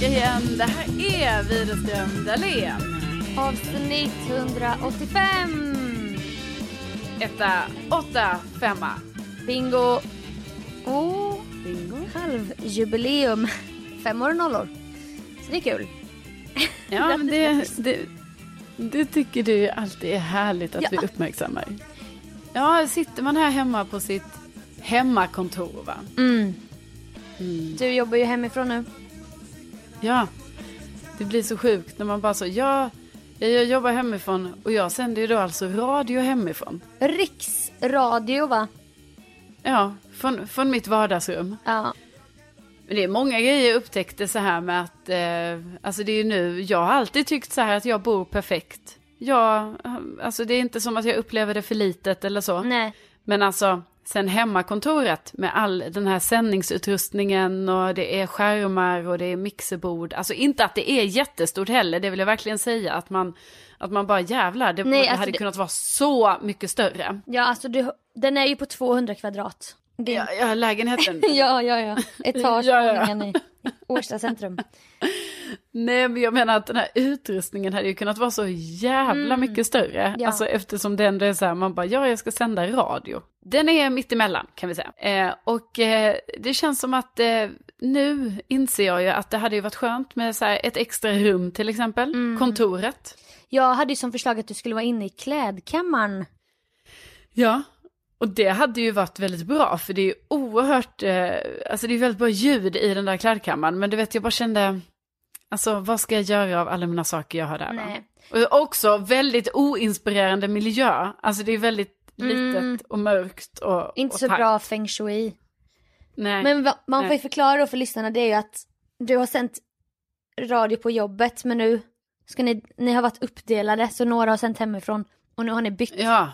tillbaka igen. Det här är Widerström Dahlén. Avsnitt 185. Etta, åtta, femma. Bingo. Oh, Bingo. halvjubileum. Fem år och nollor. Så det är kul. Ja, men det, det, det tycker du alltid är härligt att Ja. vi uppmärksammar. Ja, sitter man här hemma på sitt hemmakontor va? Mm. Mm. Du jobbar ju hemifrån nu. Ja, det blir så sjukt när man bara så, ja, jag jobbar hemifrån och jag sänder ju då alltså radio hemifrån. Riksradio va? Ja, från, från mitt vardagsrum. Ja. Men det är många grejer jag upptäckte så här med att, eh, alltså det är ju nu, jag har alltid tyckt så här att jag bor perfekt. Jag, alltså det är inte som att jag upplever det för litet eller så. Nej. Men alltså, sen hemmakontoret med all den här sändningsutrustningen och det är skärmar och det är mixerbord. Alltså inte att det är jättestort heller, det vill jag verkligen säga. Att man, att man bara jävlar, det, Nej, det alltså hade det- kunnat vara så mycket större. Ja, alltså du, den är ju på 200 kvadrat. Det, Ja, ja lägenheten. ja, ja, ja. Etagevåningen i Årsta centrum. Nej, men jag menar att den här utrustningen hade ju kunnat vara så jävla mycket större. Mm. Ja. Alltså eftersom det är så här, man bara, ja jag ska sända radio. Den är mitt emellan kan vi säga. Eh, och eh, det känns som att eh, nu inser jag ju att det hade ju varit skönt med så här ett extra rum till exempel, Mm. kontoret. Jag hade ju som förslag att du skulle vara inne i klädkammaren. Ja. Och det hade ju varit väldigt bra, för det är ju oerhört, eh, alltså det är väldigt bra ljud i den där klädkammaren. Men du vet, jag bara kände, alltså vad ska jag göra av alla mina saker jag har där? va? Nej. Och också väldigt oinspirerande miljö. Alltså det är väldigt Mm. litet och mörkt och Inte och så bra feng shui. Nej. Men va, man får Nej. ju förklara då för lyssnarna det är ju att du har sänt radio på jobbet men nu ska ni, ni har varit uppdelade så några har sänt hemifrån och nu har ni bytt. Ja.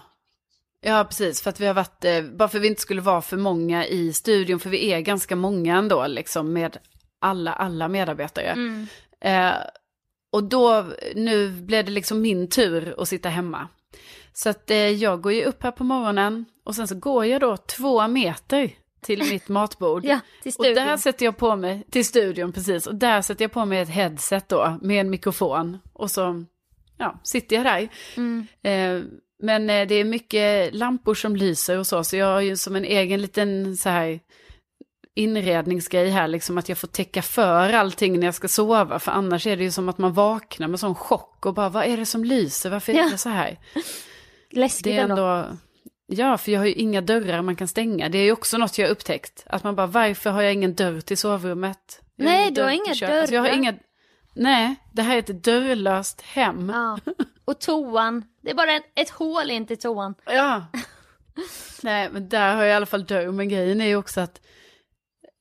Ja, precis. För att vi har varit, eh, bara för att vi inte skulle vara för många i studion, för vi är ganska många ändå, liksom med alla, alla medarbetare. Mm. Eh, och då, nu blev det liksom min tur att sitta hemma. Så att eh, jag går ju upp här på morgonen och sen så går jag då två meter till mitt matbord. Ja, till Och studion. där sätter jag på mig, till studion precis, och där sätter jag på mig ett headset då med en mikrofon. Och så, ja, sitter jag där. Mm. Eh, men eh, det är mycket lampor som lyser och så, så jag har ju som en egen liten så här inredningsgrej här, liksom att jag får täcka för allting när jag ska sova, för annars är det ju som att man vaknar med sån chock och bara, vad är det som lyser, varför är Ja. det så här? Läskigt Det är ändå. ändå, ja, för jag har ju inga dörrar man kan stänga. Det är ju också något jag upptäckt. Att man bara, varför har jag ingen dörr till sovrummet? Jag Nej, du har inga köket. Alltså, jag har dörrar. inga, nej, det här är ett dörrlöst hem. Ja. Och toan, det är bara ett, ett hål in till toan. Ja. Nej, men där har jag i alla fall dörr. Men grejen är ju också att,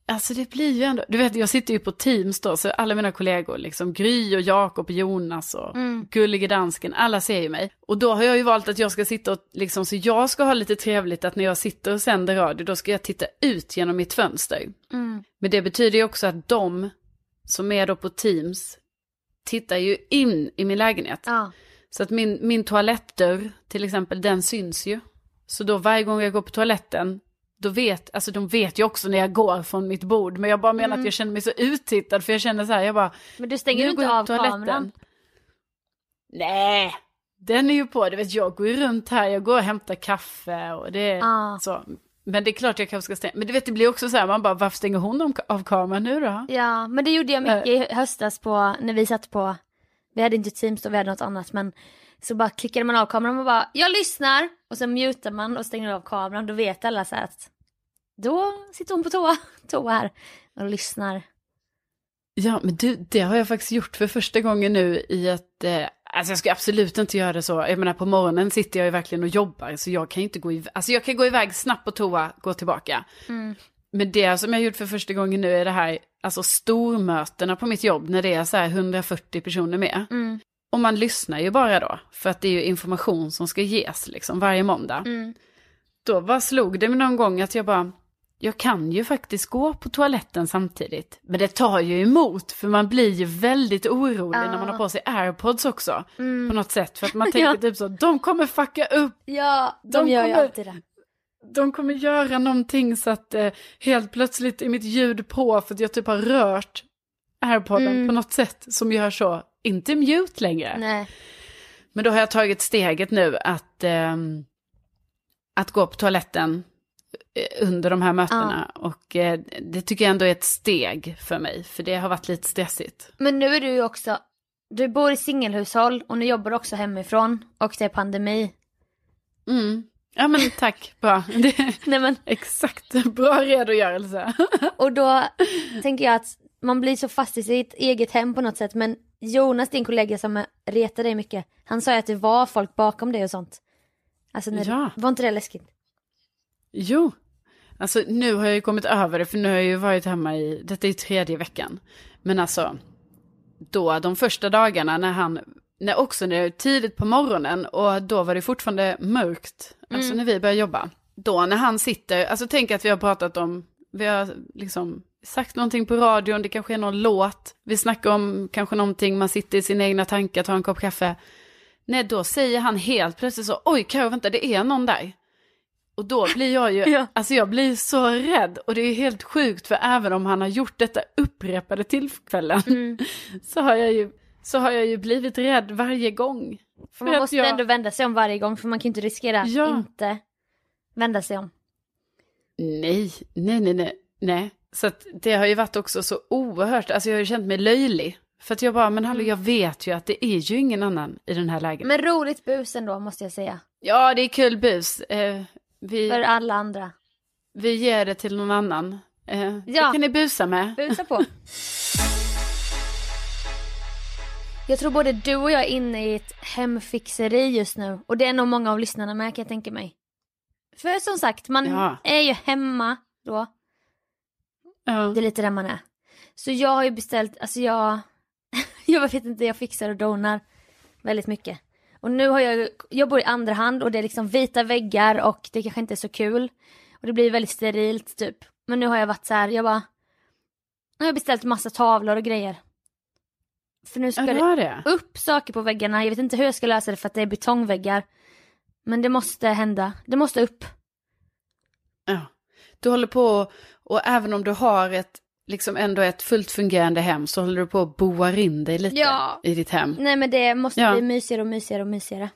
alltså det blir ju ändå, du vet jag sitter ju på Teams då, så alla mina kollegor, liksom Gry och Jakob och Jonas och Mm. Gullige Dansken, alla ser ju mig. Och då har jag ju valt att jag ska sitta och, liksom, så jag ska ha lite trevligt att när jag sitter och sänder radio, då ska jag titta ut genom mitt fönster. Mm. Men det betyder ju också att de som är då på Teams tittar ju in i min lägenhet. Ja. Så att min, min toalettdörr till exempel, den syns ju. Så då varje gång jag går på toaletten, då vet, alltså de vet ju också när jag går från mitt bord. Men jag bara menar Mm. att jag känner mig så uttittad för jag känner så här, jag bara, Men du stänger inte av toaletten. kameran. Nej, den är ju på, du vet jag går ju runt här, jag går och hämtar kaffe och det är Ah. så. Men det är klart jag kanske ska stänga, men du vet det blir också så här, man bara varför stänger hon av, kameran nu då? Ja, men det gjorde jag mycket i höstas på, när vi satt på, vi hade inte Teams då, vi hade något annat, men så bara klickade man av kameran och bara, jag lyssnar! Och så mutar man och stänger av kameran, då vet alla så här att då sitter hon på toa, toa här och lyssnar. Ja, men du, det har jag faktiskt gjort för första gången nu i ett... Eh, alltså jag ska absolut inte göra det så. Jag menar på morgonen sitter jag ju verkligen och jobbar. Så jag kan ju inte gå iväg. Alltså jag kan gå iväg snabbt på toa, gå tillbaka. Mm. Men det som jag gjort för första gången nu är det här, alltså stormötena på mitt jobb. När det är så här 140 personer med. Mm. Och man lyssnar ju bara då. För att det är ju information som ska ges liksom varje måndag. Mm. Då bara slog det mig någon gång att jag bara, jag kan ju faktiskt gå på toaletten samtidigt. Men det tar ju emot, för man blir ju väldigt orolig när man har på sig airpods också. Mm. På något sätt, för att man tänker Ja. typ så, de kommer fucka upp, Ja, de, De gör ju kommer- alltid det. de kommer göra någonting så att eh, helt plötsligt är mitt ljud på för att jag typ har rört airpodden Mm. på något sätt som gör så, inte mute längre. Nej. Men då har jag tagit steget nu att, ehm, att gå på toaletten eh, under de här mötena. Och eh, det tycker jag ändå är ett steg för mig, för det har varit lite stressigt. Men nu är du ju också, du bor i singelhushåll och nu jobbar du också hemifrån och det är pandemi. Mm. Ja men tack, bra. Det Nej men, exakt, bra redogörelse. och då tänker jag att man blir så fast i sitt eget hem på något sätt men Jonas, din kollega som retar dig mycket, han sa ju att det var folk bakom dig och sånt. Alltså när, Ja. var inte det läskigt? Jo, alltså nu har jag ju kommit över det, för nu har jag ju varit hemma i, detta är ju tredje veckan. Men alltså, då de första dagarna när han, när också när det är tidigt på morgonen och då var det fortfarande mörkt, alltså när vi började jobba. Då när han sitter, alltså tänk att vi har pratat om, vi har liksom sagt någonting på radion, det kanske är någon låt, vi snackar om kanske någonting, man sitter i sina egna tankar, tar en kopp kaffe. Nej, då säger han helt plötsligt så, oj Karo, vänta, det är någon där. Och då blir jag ju, Ja. alltså jag blir så rädd. Och det är helt sjukt, för även om han har gjort detta upprepade tillfällen, Mm. så, har jag ju, så har jag ju blivit rädd varje gång. För man måste jag- ändå vända sig om varje gång för man kan inte riskera att Ja. inte vända sig om. Nej, nej, nej, nej, nej. Så att det har ju varit också så oerhört, alltså jag har ju känt mig löjlig. För att jag bara, men hallå, jag vet ju att det är ju ingen annan i den här lägenheten. Men roligt bus ändå måste jag säga. Ja, det är kul bus. Eh, vi, För alla andra. vi ger det till någon annan. Eh, Ja. Det kan ni busa med. Busa på. Jag tror både du och jag är inne i ett hemfixeri just nu. Och det är nog många av lyssnarna med kan jag tänka mig. För som sagt, man Ja. är ju hemma då. Ja. Det är lite där man är. Så jag har ju beställt, alltså jag, jag vet inte, jag fixar och donar väldigt mycket. Och nu har jag, jag bor i andra hand och det är liksom vita väggar och det kanske inte är så kul. Och det blir väldigt sterilt typ. Men nu har jag varit så här, jag bara, nu har jag beställt massa tavlor och grejer. För nu ska Ja, det det. upp saker på väggarna, jag vet inte hur jag ska lösa det för att det är betongväggar. Men det måste hända, det måste upp. Ja. Du håller på, och även om du har ett, liksom ändå ett fullt fungerande hem, så håller du på att boa in dig lite Ja. i ditt hem. Nej men det måste Ja. bli mysigare och mysigare och mysigare.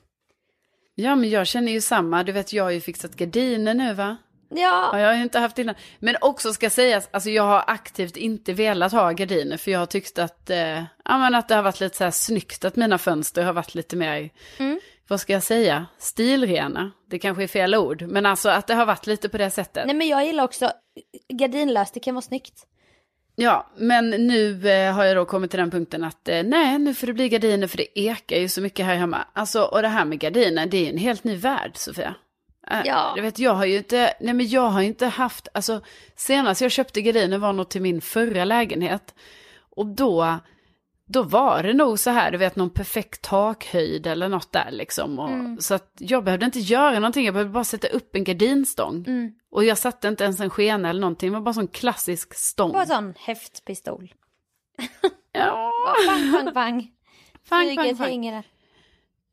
Ja, men jag känner ju samma. Du vet, jag har ju fixat gardiner nu, va? Ja, Ja, jag har ju inte haft innan. Men också ska sägas, alltså jag har aktivt inte velat ha gardiner, för jag har tyckt att, eh, ja, men att det har varit lite så här snyggt att mina fönster har varit lite mer, Mm. vad ska jag säga, stilrena. Det kanske är fel ord, men alltså att det har varit lite på det sättet. nej men jag gillar också gardinlöst, det kan vara snyggt. Ja, men nu eh, har jag då kommit till den punkten att eh, nej, nu får det bli gardiner för det ekar ju så mycket här hemma. Alltså, och det här med gardiner, det är ju en helt ny värld, Sofia. Äh, Ja. Du vet, jag har ju inte, nej men jag har inte haft, alltså senast jag köpte gardiner var nog till min förra lägenhet. Och då, då var det nog så här, du vet någon perfekt takhöjd eller något där liksom. Och, Mm. Så att jag behövde inte göra någonting, jag behövde bara sätta upp en gardinstång. Mm. Och jag satte inte ens en skena eller någonting, det var bara sån klassisk stång. Bara en sån häftpistol. Ja, Pang, pang, pang. Pang, Flyget hänger där.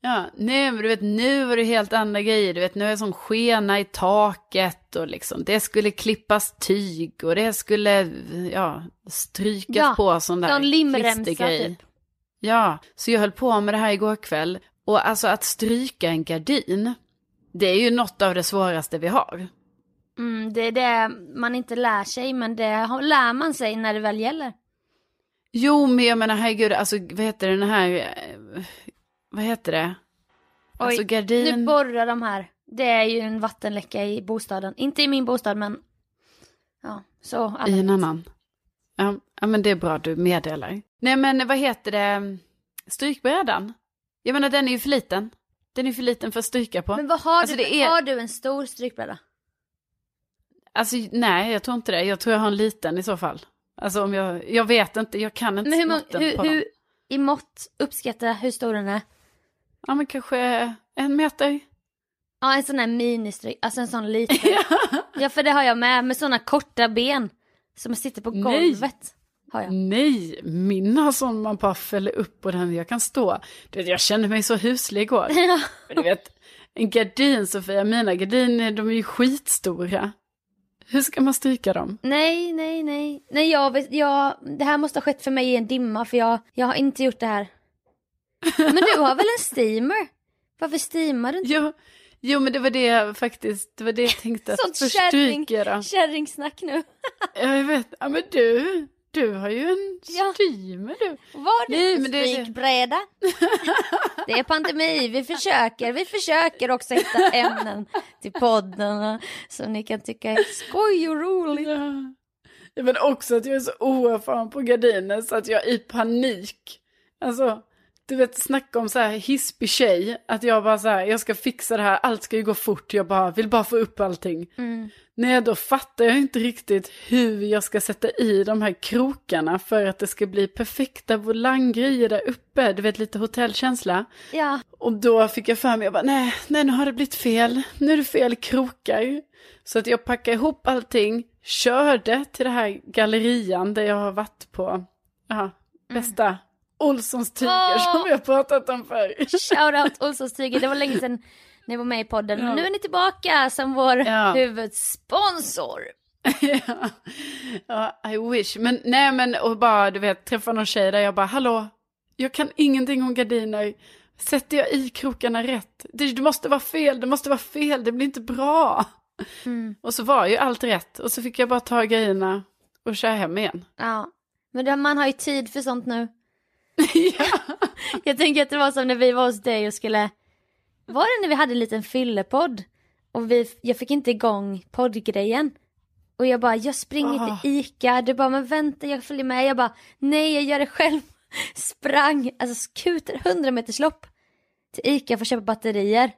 Ja, men du vet nu var det helt andra grejer. Du vet nu är det sån skena i taket och liksom det skulle klippas tyg och det skulle ja, strykas Ja, på sån där klistergrej. typ. Ja, så jag höll på med det här igår kväll. Och alltså att stryka en gardin, det är ju något av det svåraste vi har. Mm, det är det man inte lär sig men det lär man sig när det väl gäller. Jo, men jag menar herregud, alltså vad heter den här, eh, vad heter det? Alltså Oj, gardin... Nu borrar de här. Det är ju en vattenläcka i bostaden. Inte i min bostad men ja, så. alla I en annan. Ja, ja, men det är bra du meddelar. Nej, men vad heter det? Strykbrädan. Jag menar, den är ju för liten. Den är för liten för att stryka på. Men vad har, Alltså, du, det är- har du en stor strykbräda? Alltså, nej, jag tror inte det. Jag tror jag har en liten i så fall. Alltså, om jag, jag vet inte, jag kan inte Men hur, måtten hur, hur, i mått uppskatta hur stor den är? Ja, men kanske en meter. Ja, en sån här ministryk, alltså en sån liten. ja, för det har jag med, med såna korta ben. Som sitter på Nej. golvet. Har jag. Nej, min har sån man bara fäller upp och den jag kan stå. Du vet, jag kände mig så huslig igår. Men du vet, en gardin Sofia, mina gardiner de är ju skitstora. Hur ska man stryka dem? Nej, nej, nej. Nej, jag, jag, det här måste ha skett för mig i en dimma för jag, jag har inte gjort det här. Men du har väl en steamer? Varför steamar du inte? Jo, jo men det var det jag faktiskt, det var det jag tänkte. att Sånt först kärring, kärringsnack nu. Ja, jag vet, ja men du, du har ju en Ja. steamer du. Var Nej, det men det- strykbräda? Det är pandemi, vi försöker, vi försöker också hitta ämnen till podden som ni kan tycka är skoj och roligt. Ja, Men också att jag är så oerfaren på gardiner så att jag i panik, alltså du vet snacka om så här hispig tjej, att jag bara så här, jag ska fixa det här, allt ska ju gå fort, jag bara vill bara få upp allting. Mm. Nej, då fattar jag inte riktigt hur jag ska sätta i de här krokarna för att det ska bli perfekta volanggrejer där uppe, du vet lite hotellkänsla. Ja, Och då fick jag för mig, jag bara, nej, nej nu har det blivit fel, nu är det fel krokar. Så att jag packade ihop allting, körde till det här gallerian där jag har varit på, ja, bästa Olssons tyger Åh! som vi har pratat om förr. shoutout Olssons tyger, det var länge sedan ni var med i podden. Ja. Nu är ni tillbaka som vår Ja. huvudsponsor. ja. I wish. Men nej men, och bara du vet, träffa någon tjej där jag bara, hallå, jag kan ingenting om gardiner. Sätter jag i krokarna rätt? Det, det måste vara fel, det måste vara fel, det blir inte bra. Mm. Och så var ju allt rätt. Och så fick jag bara ta grejerna och köra hem igen. Ja, men man har ju tid för sånt nu. ja. Jag tänker att det var som när vi var hos dig och skulle... Var det när vi hade en liten fyllepodd? Och vi, jag fick inte igång poddgrejen. Och jag bara, jag springer Ah. till ICA. Du bara, men vänta jag följer med. Jag bara, nej jag gör det själv. Sprang, alltså skuter 100 meters lopp till ICA för att köpa batterier.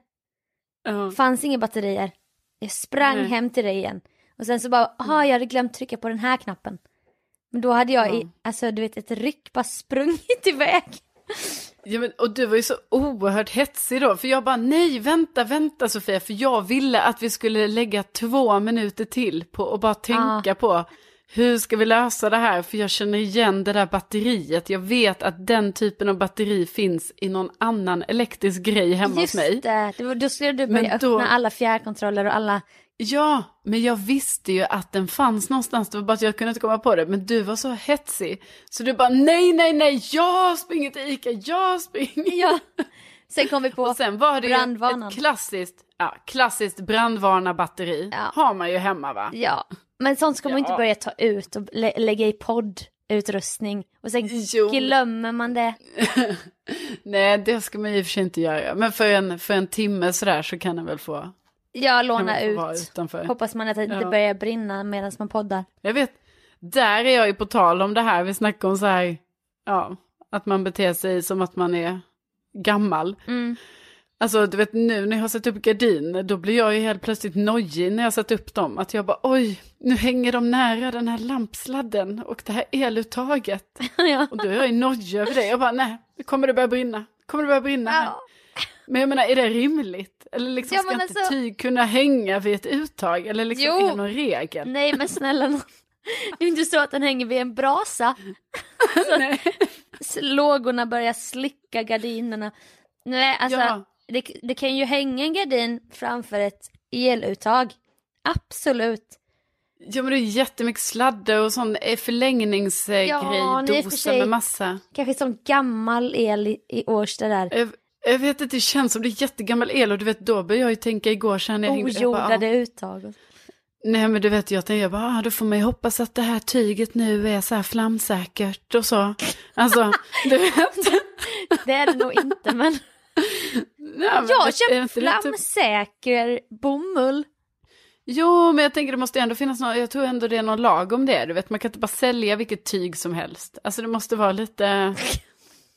Ja. Fanns inga batterier. Jag sprang Nej. hem till dig igen. Och sen så bara, aha jag hade glömt trycka på den här knappen. Men då hade jag i, Ja. alltså du vet ett ryck bara sprungit iväg. Ja, men, och du var ju så oerhört hetsig då, för jag bara nej, vänta, vänta Sofia, för jag ville att vi skulle lägga två minuter till på att bara tänka på hur ska vi lösa det här, för jag känner igen det där batteriet, jag vet att den typen av batteri finns i någon annan elektrisk grej hemma Just hos mig. det, det då skulle du Men börja då- öppna alla fjärrkontroller och alla... Ja, men jag visste ju att den fanns någonstans, det var bara att jag kunde inte komma på det. Men du var så hetsig, så du bara nej, nej, nej, jag springer till Ica, jag springer. Ja. Sen kom vi på Och sen var det ju brandvarnaren. ett klassiskt, ja, klassiskt brandvarnarbatteri. Ja. Har man ju hemma va? Ja, men sånt ska man Ja. inte börja ta ut och lä- lägga i poddutrustning. Och sen Jo. glömmer man det. Nej, det ska man i och för sig inte göra. Men för en, för en timme sådär så kan den väl få, Jag lånar få vara ut. Hoppas man att det inte Ja. börjar brinna medan man poddar. Jag vet, där är jag ju på tal om det här, vi snackar om så här, ja, att man beter sig som att man är gammal. Mm. Alltså du vet nu när jag har satt upp gardiner då blir jag ju helt plötsligt nojig när jag satt upp dem. Att jag bara oj, nu hänger de nära den här lampsladden och det här eluttaget. ja. Och då är jag ju nojig över det. Jag bara nej, nu kommer det börja brinna. Kommer det börja brinna? Ja. Men jag menar är det rimligt? Eller liksom Ja, ska inte alltså- tyg kunna hänga vid ett uttag? Eller liksom Jo. är det någon regel? Nej men snälla nån. Det är inte så att den hänger vid en brasa. Så lågorna börjar slicka gardinerna. Nej alltså Ja. det, det kan ju hänga en gardin framför ett eluttag. Absolut. Ja men det är jättemycket sladdar och sån eh, förlängningsgrej, Ja, för sig- med massa. Kanske sån gammal el i, i Årsta där. Jag, vet inte, det känns som det är jättegammal el och du vet då började jag ju tänka igår när jag bara, Ojordade ah, uttag. Nej men du vet jag tänkte jag bara, ah, då får man ju hoppas att det här tyget nu är så här flamsäkert och så. Alltså, du vet. Det är det nog inte men Nej, men jag har är köpt inte det typ- flamsäker bomull. Jo, men jag tänker det måste ändå finnas någon, jag tror ändå det är någon lag om det. Du vet, man kan inte bara sälja vilket tyg som helst. Alltså det måste vara lite...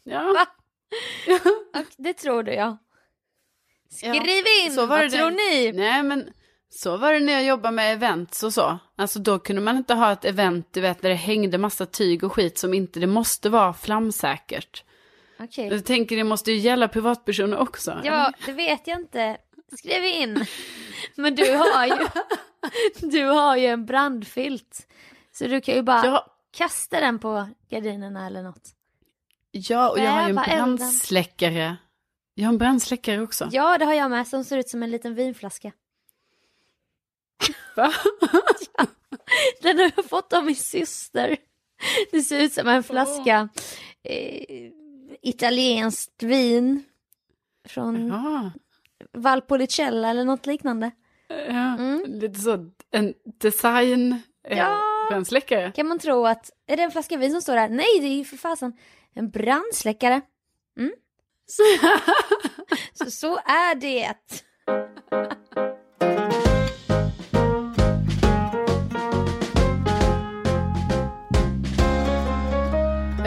Ja, det tror du ja. Skriv in, så var vad det tror ni? nej men så var det när jag jobbade med events och så. Alltså då kunde man inte ha ett event, du vet, där det hängde massa tyg och skit som inte, det måste vara flamsäkert. Okej. Jag tänker det måste ju gälla privatpersoner också. Ja, det vet jag inte. Skriv in. Men du har ju, du har ju en brandfilt. Så du kan ju bara Ja, kasta den på gardinerna eller något. Ja, och jag har ju en brandsläckare. Jag har en brandsläckare också. Ja, det har jag med som ser ut som en liten vinflaska. Va? Den har jag fått av min syster. Det ser ut som en flaska eh, italienskt vin. Från Ja. Valpolicella eller något liknande. Ja, lite så en design eh, Mm. Ja. brandsläckare. Kan man tro att, är det en flaska vin som står där? Nej, det är ju för fasen en brandsläckare. Mm. Så, så, så är det.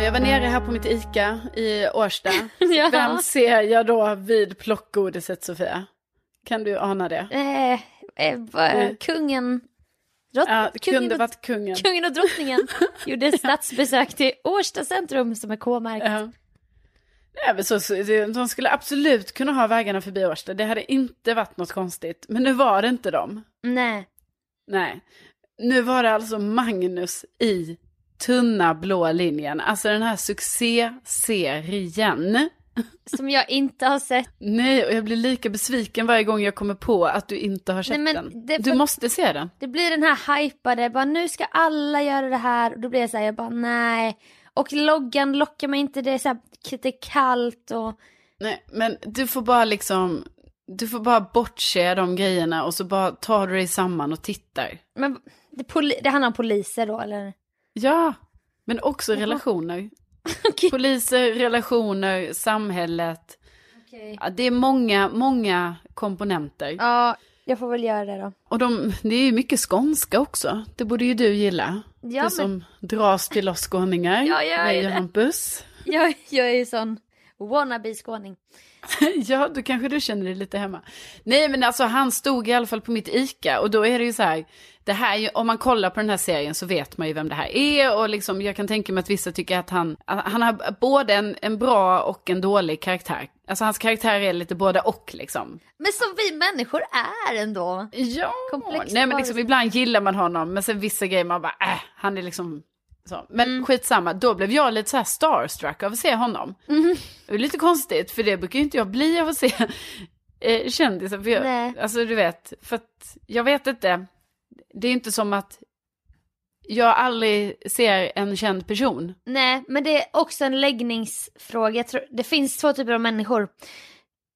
Jag var nere här på mitt ICA i Årsta. Ja. Vem ser jag då vid plockgodiset Sofia? Kan du ana det? Eh, eh, Mm. kungen, drott, Ja, det kunde och, varit kungen. kungen och drottningen gjorde ett stadsbesök till Årsta centrum som är K-märkt. Ja. Nej, men så, de skulle absolut kunna ha vägarna förbi Årsta. Det hade inte varit något konstigt. Men nu var det inte dem. Nej, Nej. Nu var det alltså Magnus i tunna blå linjen. Alltså den här succéserien. Som jag inte har sett. Nej, och jag blir lika besviken varje gång jag kommer på att du inte har sett Nej, men den. det Du måste se den. Det blir den här hypade, bara nu ska alla göra det här. Och då blir jag så här, jag bara nej. Och loggan lockar mig inte, det är så här lite kallt och... Nej, men du får bara liksom, du får bara bortse de grejerna och så bara tar du dig samman och tittar. Men det, det handlar om poliser då eller? Ja, men också relationer. Okej. Poliser, relationer, samhället. Ja, det är många, många komponenter. Ja, jag får väl göra det då. Och de, det är ju mycket skånska också. Det borde ju du gilla. Ja, du men- som dras till oss skåningar. Ja, jag är det. Hampus. Jag, jag är ju sån wannabe skåning. ja, då kanske du känner dig lite hemma. Nej, men alltså han stod i alla fall på mitt ICA och då är det ju så här, det här, om man kollar på den här serien så vet man ju vem det här är och liksom jag kan tänka mig att vissa tycker att han, han har både en, en bra och en dålig karaktär. Alltså hans karaktär är lite både och liksom. Men som vi människor är ändå. Ja, Komplex nej men liksom ibland gillar man honom men sen vissa grejer man bara, äh, han är liksom så. Men skitsamma, då blev jag lite så här starstruck av att se honom. Det är lite konstigt för det brukar ju inte jag bli av att se eh, kändisar. För Nej. jag, alltså du vet, för att jag vet inte, det är inte som att jag aldrig ser en känd person. Nej, men det är också en läggningsfråga. Tror, det finns två typer av människor.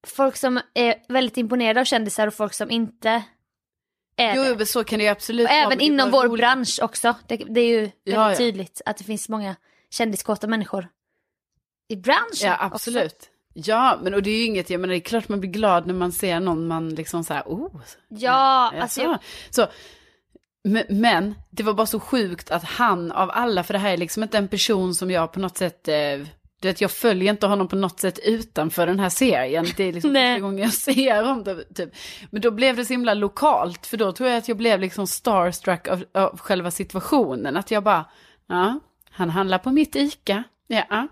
Folk som är väldigt imponerade av kändisar och folk som inte är Jo, det. så kan det ju absolut Och vara, även inom vår roligt. bransch också. Det, det är ju väldigt Ja, ja. tydligt att det finns många kändiskåta människor i branschen. Ja, också. absolut. Ja, men och det är ju inget, jag menar det är klart man blir glad när man ser någon man liksom så här, oh. Ja, Ja, alltså så. jag, så. Men, men det var bara så sjukt att han av alla, för det här är liksom inte en person som jag på något sätt, eh, du vet, jag följer inte honom på något sätt utanför den här serien. Det är liksom första gången jag ser honom. Typ, Typ. Men då blev det så himla lokalt, för då tror jag att jag blev liksom starstruck av, av själva situationen. Att jag bara, ja, han handlar på mitt ICA, ja.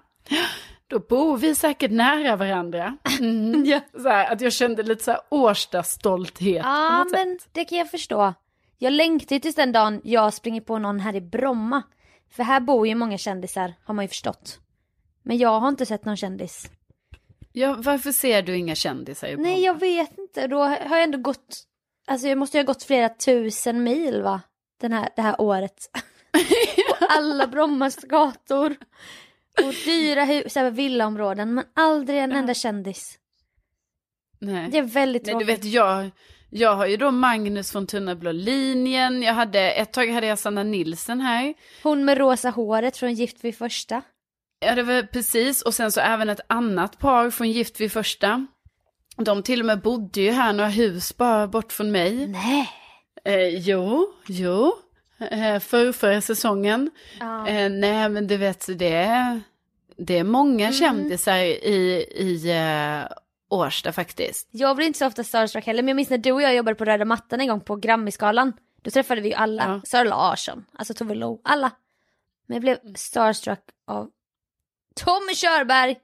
Då bor vi säkert nära varandra. Mm. Ja. Så här, att jag kände lite så här Årsta-stolthet. Ja, något sätt. men det kan jag förstå. Jag längtar ju tills den dagen jag springer på någon här i Bromma. För här bor ju många kändisar, har man ju förstått. Men jag har inte sett någon kändis. Ja, varför ser du inga kändisar i Nej, jag vet inte. Då har jag ändå gått, alltså jag måste ju ha gått flera tusen mil va? Den här, det här året. på alla Brommas gator. Och dyra hus, här villaområden, men aldrig en enda kändis. Nej. Det är väldigt Nej, du tråkigt. vet, jag, jag har ju då Magnus från Tunna blå linjen. Jag hade, ett tag hade jag Sanna Nilsen här. Hon med rosa håret från Gift vid första. Ja, det var precis. Och sen så även ett annat par från Gift vid första. De till och med bodde ju här några hus bara bort från mig. Nej. Eh, jo, jo. Eh, för förra säsongen. Ja. Eh, nej, men du vet, det är, det är många Mm. kändisar i, i eh, Årsta faktiskt. Jag blir inte så ofta starstruck heller, men jag minns när du och jag jobbade på röda mattan en gång på Grammisgalan. Då träffade vi ju alla. Ja. Sara Larsson, alltså Tove Lo, alla. Men jag blev starstruck av Tommy Körberg.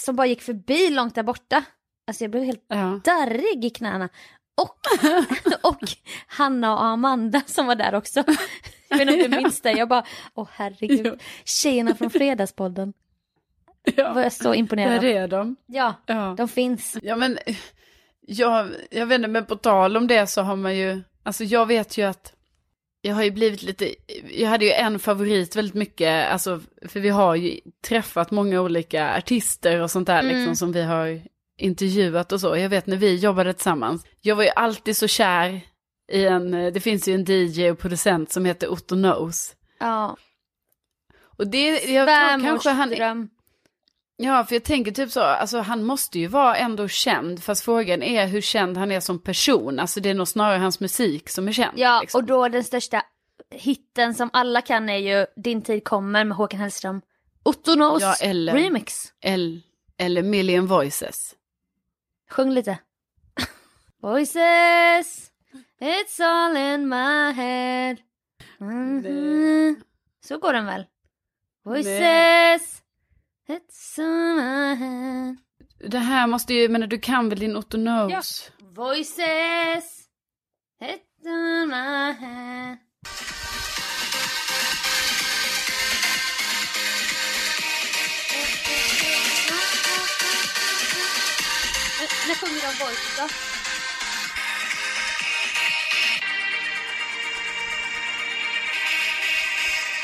Som bara gick förbi långt där borta. Alltså jag blev helt Ja. darrig i knäna. Och, och Hanna och Amanda som var där också. Jag vet inte om du minns det, jag bara, åh herregud. Ja. Tjejerna från Fredagspodden. Ja. Var jag så imponerad. Där är de. Ja, Ja. de finns. Ja men, jag, jag vet inte, men på tal om det så har man ju, alltså jag vet ju att jag har ju blivit lite, jag hade ju en favorit väldigt mycket, alltså för vi har ju träffat många olika artister och sånt där Mm. liksom som vi har intervjuat och så. Jag vet när vi jobbade tillsammans, jag var ju alltid så kär i en, det finns ju en DJ och producent som heter Otto Knows. Ja. Och det, jag tror kanske han, Svärmorsdröm. Ja, för jag tänker typ så, alltså han måste ju vara ändå känd, fast frågan är hur känd han är som person. Alltså det är nog snarare hans musik som är känd. Ja, liksom. och då den största hitten som alla kan är ju Din tid kommer med Håkan Hellström. Otto Knows Ja, eller- remix. Eller, eller Million Voices. Sjung lite. Voices, it's all in my head. Mhm. Så går den väl? Voices, it's my. Det här måste ju, men du kan väl din Otto Knows? Voices, it's all my head. Men När sjunger de Voices då?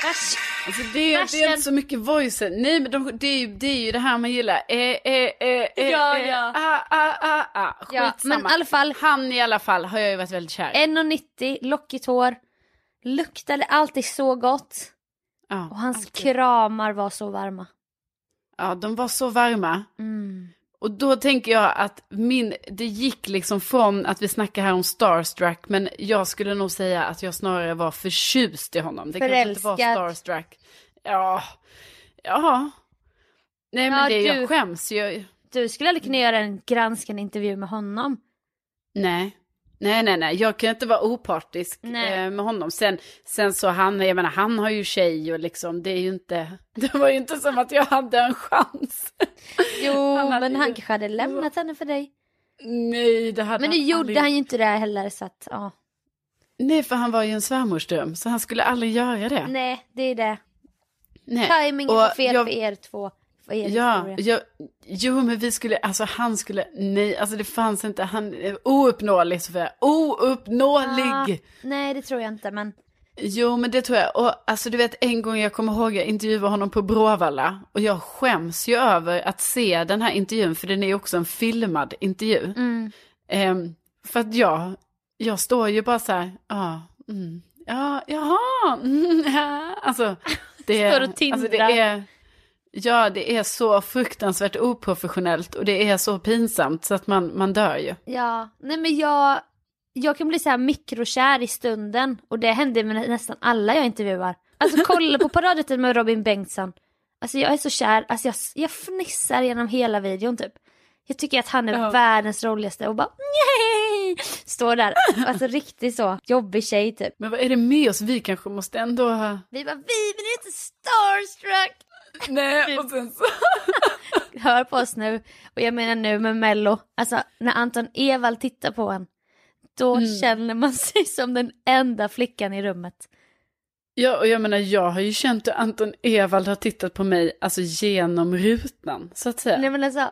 Vers. Alltså det, det är inte så mycket voices. Nej men de, det, är ju, det är ju det här man gillar. Eh, eh, eh, eh, Ja, eh, ja. Ah, ah, ah, ah. Ja, Skitsamma. men i alla fall. Han i alla fall har jag ju varit väldigt kär i. 1,90, lockigt hår. Luktade alltid så gott. Ja, Och hans alltid. kramar var så varma. ja, de var så varma. Mm. Och då tänker jag att min, det gick liksom från att vi snackar här om starstruck, men jag skulle nog säga att jag snarare var förtjust i honom. Det kanske inte var starstruck. Ja, ja. Nej men Ja, det, du- jag skäms ju. Du skulle aldrig kunna göra en granskande intervju med honom. Nej. Nej, nej, nej, jag kan inte vara opartisk Nej. eh, med honom. Sen, sen så han, jag menar, han har ju tjej och liksom, det är ju inte, det var ju inte som att jag hade en chans. Jo, Han men ju- han kanske hade lämnat henne för dig. Nej, det hade Men nu han gjorde aldrig han ju inte det heller så att, ja. Nej, för han var ju en svärmorsdröm, så han skulle aldrig göra det. Nej, det är det. Nej. Timingen Och var fel jag- för er två. För er Ja, historia. jag, jo men vi skulle, alltså han skulle, nej, alltså det fanns inte, han är ouppnåelig Sofia, ouppnåelig! Ah, nej, det tror jag inte, men Jo men det tror jag, och alltså du vet en gång jag kommer ihåg jag intervjuade honom på Bråvalla och jag skäms ju över att se den här intervjun för den är ju också en filmad intervju. mm. Ehm, för att jag, jag står ju bara så här, ja, mm, ja, jaha, mm, ja. Alltså, det, Står och alltså det tindrar. är, ja det är så fruktansvärt oprofessionellt och det är så pinsamt så att man, man dör ju. ja, nej men jag, jag kan bli så här mikrokär i stunden och det händer med nästan alla jag intervjuar. Alltså kolla på paradrätten med Robin Bengtsson. Alltså jag är så kär, alltså jag, jag fnissar genom hela videon typ. Jag tycker att han är Ja. världens roligaste och bara nej! Står där, alltså riktigt så jobbig tjej typ. Men vad är det med oss? Vi kanske måste ändå ha... Vi bara vi blir inte starstruck! Nej, och sen så... Hör på oss nu, och jag menar nu med mello, alltså när Anton Ewald tittar på en, då Mm. känner man sig som den enda flickan i rummet. Ja, och jag menar, jag har ju känt hur Anton Ewald har tittat på mig, alltså genom rutan, så att säga. Nej men alltså,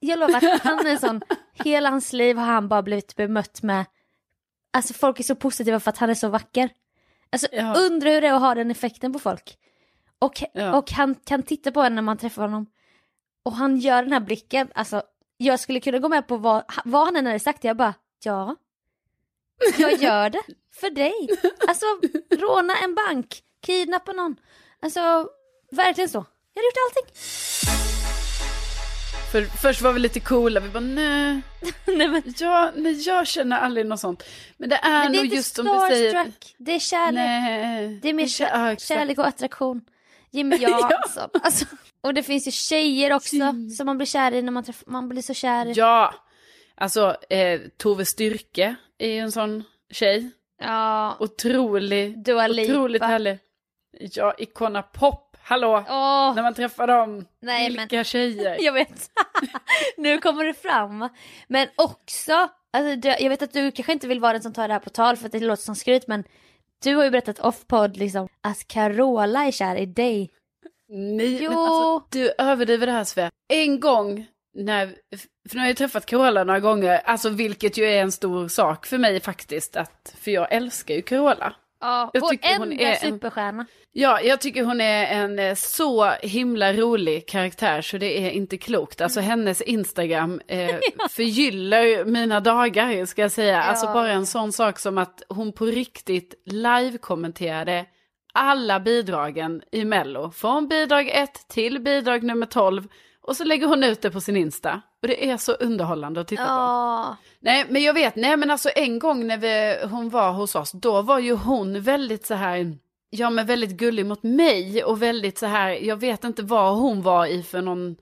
jag lovar han är en sån, hela hans liv har han bara blivit bemött med, alltså folk är så positiva för att han är så vacker. Alltså Ja. undrar hur det är att ha den effekten på folk. Och, Ja. och han kan titta på en när man träffar honom. Och han gör den här blicken, alltså jag skulle kunna gå med på vad, vad han än hade sagt, jag bara, ja. Jag gör det, för dig. Alltså råna en bank, kidnappa någon. Alltså verkligen så. Jag hade gjort allting. För först var vi lite coola, vi bara nej, Nej, men, ja, nej jag känner aldrig något sånt. Men det är men det är nog just som du säger. det är kärlek. Nej. Det är mer kär- kärlek och attraktion. Jimmy Jansson. alltså, och det finns ju tjejer också Jimmy. som man blir kär i när man träffar, man blir så kär. Ja, alltså eh, Tove Styrke är ju en sån tjej. Ja. Otrolig, Dua Lipa. otroligt härlig. Ja, Icona Pop, hallå. Åh, När man träffar dem, Nej, men- vilka tjejer. jag vet. nu kommer det fram. Men också, alltså, jag vet att du kanske inte vill vara den som tar det här på tal för att det låter som skryt men du har ju berättat off-podd liksom att Carola är kär i dig. Nej, Jo. men alltså, du överdriver det här Svea. En gång, när, för nu har jag träffat Carola några gånger, alltså vilket ju är en stor sak för mig faktiskt, att, för jag älskar ju Carola. Ja, Jag vår enda hon är en- superstjärna. Ja, jag tycker hon är en eh, så himla rolig karaktär så det är inte klokt. Alltså hennes Instagram eh, förgyller mina dagar ska jag säga. Alltså Ja. bara en sån sak som att hon på riktigt live-kommenterade alla bidragen i Mello. Från bidrag 1 till bidrag nummer 12. Och så lägger hon ut det på sin Insta. Och det är så underhållande att titta på. Ja, Nej, men jag vet, nej men alltså en gång när vi, hon var hos oss, då var ju hon väldigt så här, ja men väldigt gullig mot mig och väldigt så här, jag vet inte vad hon var i för någon,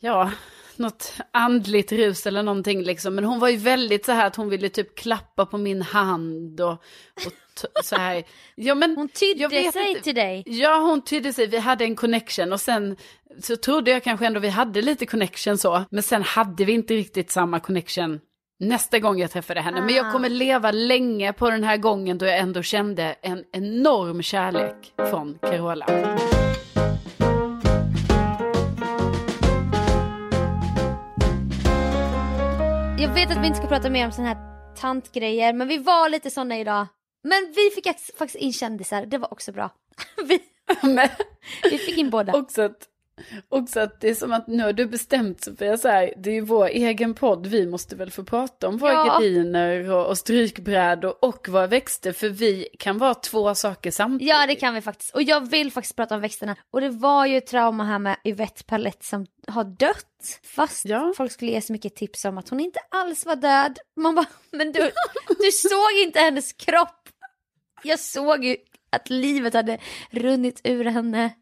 ja, något andligt rus eller någonting liksom, men hon var ju väldigt så här att hon ville typ klappa på min hand och, och så här, ja men. hon tydde sig inte. till dig. Ja, hon tydde sig. Vi hade en connection och sen så trodde jag kanske ändå vi hade lite connection så. Men sen hade vi inte riktigt samma connection nästa gång jag träffade henne. Men jag Ah. kommer leva länge på den här gången då jag ändå kände en enorm kärlek från Carola. Jag vet att vi inte ska prata mer om såna här tantgrejer, men vi var lite såna idag. Men vi fick faktiskt in kändisar, det var också bra. vi, vi fick in båda. också att, också att det är som att nu har du bestämt Sofia, så här, det är ju vår egen podd, vi måste väl få prata om våra Ja. gardiner och, och strykbrädor och våra växter, för vi kan vara två saker samtidigt. Ja det kan vi faktiskt. Och jag vill faktiskt prata om växterna. Och det var ju ett trauma här med Yvette Palett som har dött. Fast Ja. folk skulle ge så mycket tips om att hon inte alls var död. Man bara, men du, du såg inte hennes kropp. Jag såg ju att livet hade runnit ur henne.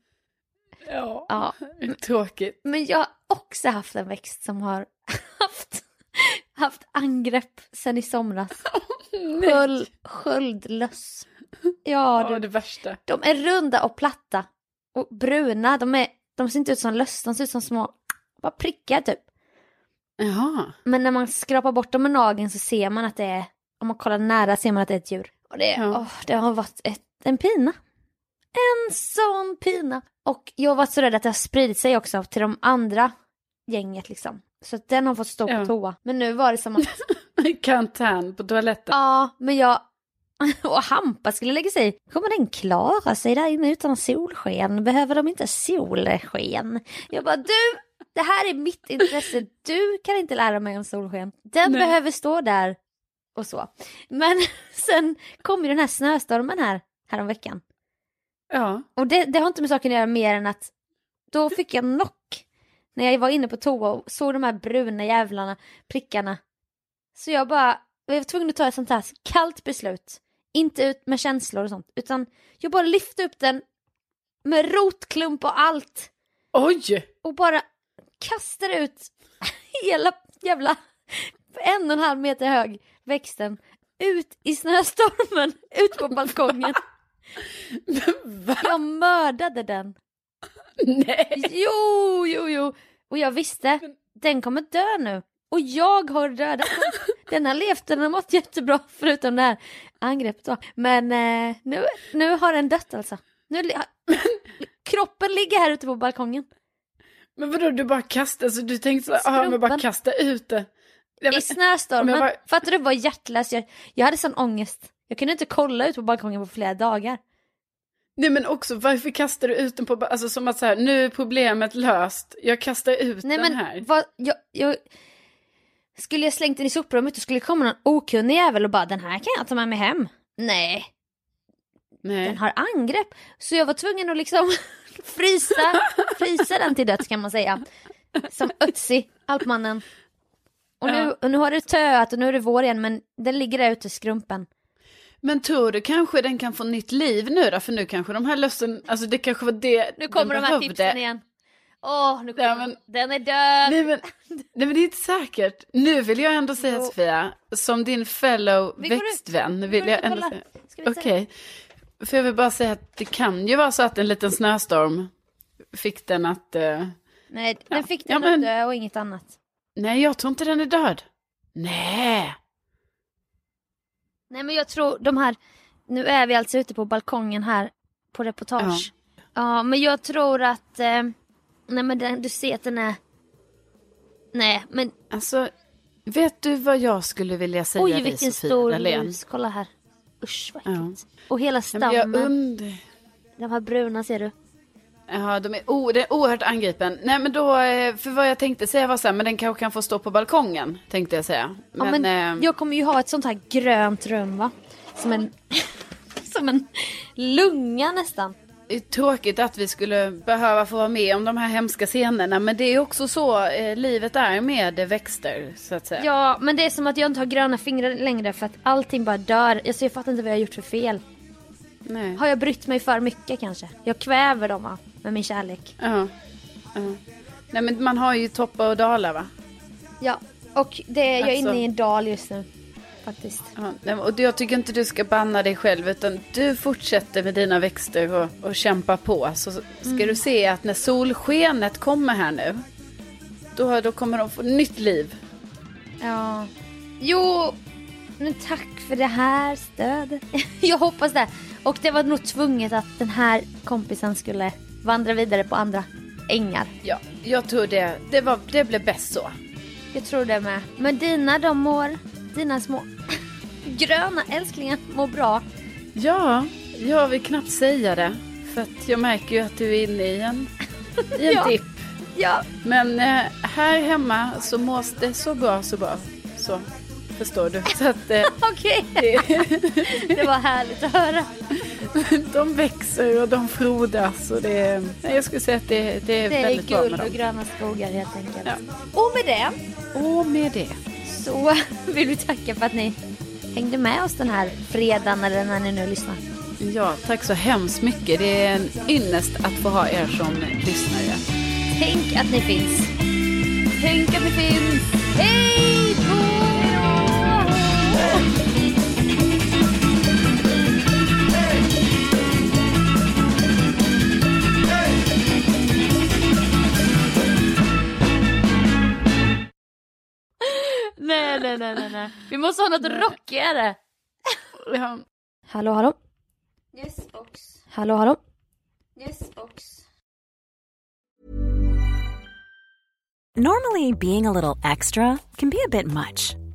Ja, Ja. tråkigt. Men jag har också haft en växt som har haft, haft angrepp sen i somras. Sköld, sköldlöss. Ja, Ja, du. det värsta. De är runda och platta. Och bruna. De, är, de ser inte ut som löss, de ser ut som små bara prickar typ. Jaha. Men när man skrapar bort dem med nageln så ser man att det är, om man kollar nära ser man att det är ett djur. Och det, Ja. åh, det har varit ett, en pina. En sån pina. Och jag har varit så rädd att det har spridit sig också till de andra gänget liksom. Så att den har fått stå Ja. på toa. Men nu var det som att, Karantän på toaletten. ja men jag och Hampa skulle lägga sig Kommer den klara sig där inne utan solsken? Behöver de inte solsken? Jag bara du, det här är mitt intresse. Du kan inte lära mig om solsken. Den Nej. behöver stå där och så. Men sen kom ju den här snöstormen här häromveckan. Ja. Och det, det har inte med saken att göra mer än att då fick jag knock när jag var inne på toa och såg de här bruna jävlarna, prickarna. Så jag bara, jag var tvungen att ta ett sånt här kallt beslut. Inte ut med känslor och sånt, utan jag bara lyfte upp den med rotklump och allt. Oj! Och bara kastar ut hela jävla en och en halv meter hög växten ut i snöstormen, ut på balkongen. Jag mördade den. Nej! Jo, jo, jo. Och jag visste, den kommer dö nu. Och jag har dödat den. Den har levt, den har mått jättebra förutom det här angreppet då. Men eh, nu, nu har den dött alltså. Nu, kroppen ligger här ute på balkongen. Men vadå, du bara kastade, alltså du tänkte så här, ah, men bara kasta ut det. Men- I snöstormen. bara- Fattar du vad hjärtlös jag Jag hade sån ångest. Jag kunde inte kolla ut på balkongen på flera dagar. Nej men också varför kastar du ut den på, alltså som att så här, nu är problemet löst, jag kastar ut Nej den men här. vad, jag, jag, skulle jag slängt den i soprummet och skulle det komma någon okunnig jävel och bara den här kan jag ta med mig hem. Nej, Nej. den har angrepp. Så jag var tvungen att liksom frysa, frysa den till döds kan man säga. Som Ötzi, Alpmannen. Och nu, Ja. och nu har det töat och nu är det vår igen men den ligger där ute i skrumpen. Men tror du kanske den kan få nytt liv nu då? För nu kanske de här lössen, alltså det kanske var det Nu kommer den de här tipsen igen. Åh, nu kommer Ja, de. men- Den är död! Nej men, nej men det är inte säkert. Nu vill jag ändå säga Jo. Sofia, som din fellow Vi ut- växtvän, vi vill ut jag ändå kollar. säga. Okej. se? För jag vill bara säga att det kan ju vara så att en liten snöstorm fick den att... eh, Nej, den Ja. fick Ja, den men- att dö och inget annat. nej, jag tror inte den är död. Nej. Nej men jag tror de här, nu är vi alltså ute på balkongen här på reportage. Ja, men jag tror att, eh, nej men den, du ser att den är, nej men Alltså, vet du vad jag skulle vilja säga oj dig, vilken Sofia stor Dalén? lus, kolla här. Usch vad Ja. äckligt. Och hela Ja, men jag stammen, undrar... de här bruna ser du. Ja, de är, o, det är oerhört angripen. Nej, men då, eh, för vad jag tänkte säga var så här, men den kanske kan få stå på balkongen, tänkte jag säga. Ja, Men, men eh, jag kommer ju ha ett sånt här grönt rum va? Som en, som en lunga nästan. Tråkigt att vi skulle behöva få vara med om de här hemska scenerna, men det är också så eh, livet är med växter, så att säga. Ja, men det är som att jag inte har gröna fingrar längre för att allting bara dör. Alltså, jag fattar inte vad jag har gjort för fel. Nej. Har jag brytt mig för mycket kanske? Jag kväver dem va? med min kärlek. Ja. ja. Nej, men man har ju toppar och dalar, va? Ja, och det, jag är Alltså- inne i en dal just nu. Faktiskt. Ja, och jag tycker inte du ska banna dig själv utan du fortsätter med dina växter och, och kämpa på. Så ska Mm. du se att när solskenet kommer här nu, då, då kommer de få nytt liv. Ja. Jo, men tack för det här stödet. jag hoppas det. Och det var nog tvunget att den här kompisen skulle vandra vidare på andra ängar. Ja, jag tror det, det, var, det blev bäst så. Jag tror det med. Men dina de mår, dina små gröna älsklingar mår bra. Ja, jag vill knappt säga det. För att jag märker ju att du är inne i en, i en Ja. dipp. Ja, Men eh, här hemma så mås det så bra, så bra. Så förstår du. Så att eh, okej. det var härligt att höra. de växer och de frodas. Och det, jag skulle säga att det, det är Det är väldigt bra guld med och dem. gröna skogar helt enkelt. Ja. Och med det Och med det. Så vill vi tacka för att ni hängde med oss den här fredagen eller när ni nu lyssnar. Ja, tack så hemskt mycket. Det är en ynnest att få ha er som lyssnare. Tänk att ni finns. Tänk att ni finns. Hej då! Nej, nej, nej. Vi måste ha något rockigare. Ja. Hallå, hallå. Yes box. Hallå, hallå. Yes box. Normally, being a little extra can be a bit much,